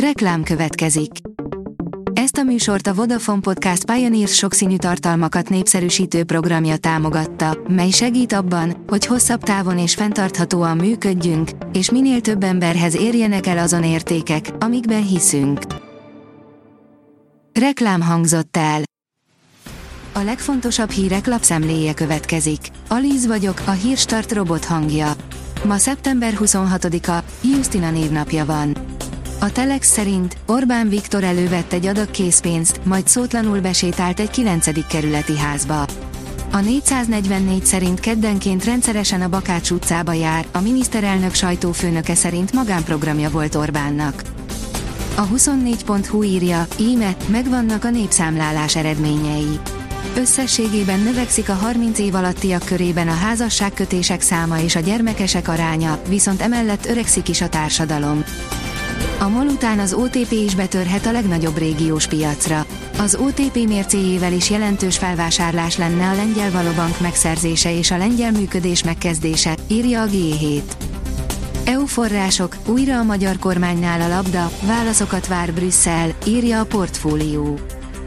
Reklám következik. Ezt a műsort a Vodafone Podcast Pioneers sokszínű tartalmakat népszerűsítő programja támogatta, mely segít abban, hogy hosszabb távon és fenntarthatóan működjünk, és minél több emberhez érjenek el azon értékek, amikben hiszünk. Reklám hangzott el. A legfontosabb hírek lapszemléje következik. Alíz vagyok, a hírstart robot hangja. Ma szeptember 26-a, Justina névnapja van. A Telex szerint Orbán Viktor elővett egy adag készpénzt, majd szótlanul besétált egy 9. kerületi házba. A 444 szerint keddenként rendszeresen a Bakács utcába jár, a miniszterelnök sajtófőnöke szerint magánprogramja volt Orbánnak. A 24.hu írja, íme, megvannak a népszámlálás eredményei. Összességében növekszik a 30 év alattiak körében a házasságkötések száma és a gyermekesek aránya, viszont emellett öregszik is a társadalom. A MOL után az OTP is betörhet a legnagyobb régiós piacra. Az OTP mércéjével is jelentős felvásárlás lenne a lengyel valobank megszerzése és a lengyel működés megkezdése, írja a G7. EU források, újra a magyar kormánynál a labda, válaszokat vár Brüsszel, írja a portfólió.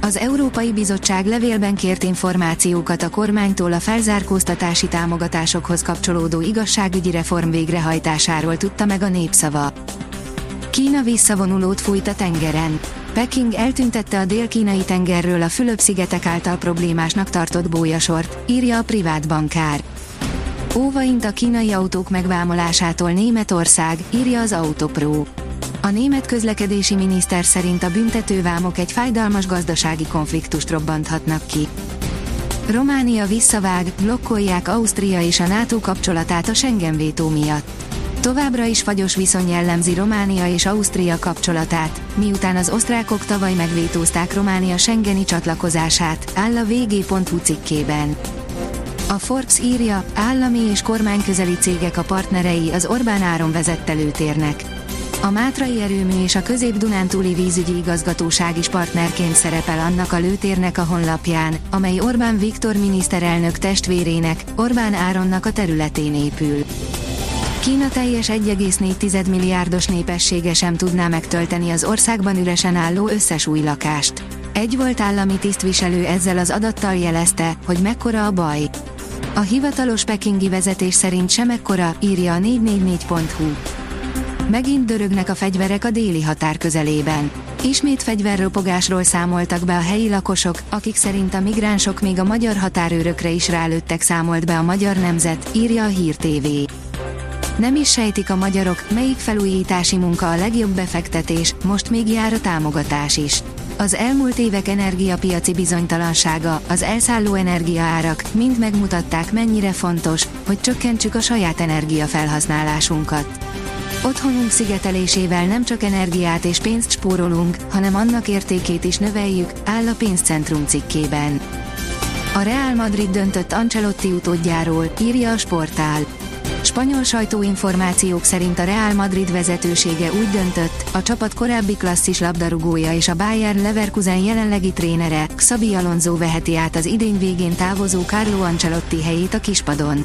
Az Európai Bizottság levélben kért információkat a kormánytól a felzárkóztatási támogatásokhoz kapcsolódó igazságügyi reform végrehajtásáról tudta meg a népszava. Kína visszavonulót fújt a tengeren. Peking eltüntette a dél-kínai tengerről a Fülöp-szigetek által problémásnak tartott bójasort, írja a privát bankár. Óvaint a kínai autók megvámolásától Németország, írja az Autopro. A német közlekedési miniszter szerint a büntetővámok egy fájdalmas gazdasági konfliktust robbanthatnak ki. Románia visszavág, blokkolják Ausztria és a NATO kapcsolatát a Schengen vétó miatt. Továbbra is fagyos viszony jellemzi Románia és Ausztria kapcsolatát, miután az osztrákok tavaly megvétózták Románia Schengeni csatlakozását, áll a vg.hu cikkében. A Forbes írja, állami és kormányközeli cégek a partnerei az Orbán áron vezett lőtérnek. A Mátrai Erőmű és a Közép-Dunántúli Vízügyi Igazgatóság is partnerként szerepel annak a lőtérnek a honlapján, amely Orbán Viktor miniszterelnök testvérének, Orbán Áronnak a területén épül. Kína teljes 1,4 milliárdos népessége sem tudná megtölteni az országban üresen álló összes új lakást. Egy volt állami tisztviselő ezzel az adattal jelezte, hogy mekkora a baj. A hivatalos pekingi vezetés szerint sem ekkora, írja a 444.hu. Megint dörögnek a fegyverek a déli határ közelében. Ismét fegyverropogásról számoltak be a helyi lakosok, akik szerint a migránsok még a magyar határőrökre is rálőttek számolt be a magyar nemzet, írja a Hír TV. Nem is sejtik a magyarok, melyik felújítási munka a legjobb befektetés, most még jár a támogatás is. Az elmúlt évek energiapiaci bizonytalansága, az elszálló energiaárak mind megmutatták mennyire fontos, hogy csökkentsük a saját energiafelhasználásunkat. Otthonunk szigetelésével nem csak energiát és pénzt spórolunk, hanem annak értékét is növeljük, áll a pénzcentrum cikkében. A Real Madrid döntött Ancelotti utódjáról, írja a sportál. Spanyol sajtóinformációk szerint a Real Madrid vezetősége úgy döntött, a csapat korábbi klasszis labdarúgója és a Bayern Leverkusen jelenlegi trénere, Xabi Alonso veheti át az idény végén távozó Carlo Ancelotti helyét a kispadon.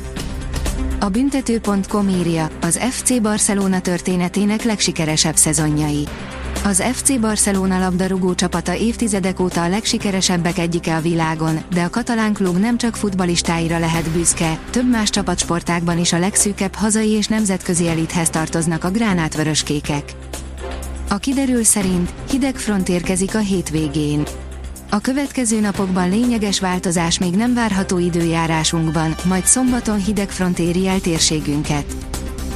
A büntető.com írja, az FC Barcelona történetének legsikeresebb szezonjai. Az FC Barcelona labdarúgó csapata évtizedek óta a legsikeresebbek egyike a világon, de a katalán klub nem csak futbalistáira lehet büszke, több más csapatsportákban is a legszűkebb hazai és nemzetközi elithez tartoznak a gránátvöröskékek. A kiderül szerint hideg front érkezik a hétvégén. A következő napokban lényeges változás még nem várható időjárásunkban, majd szombaton hideg front éri el térségünket.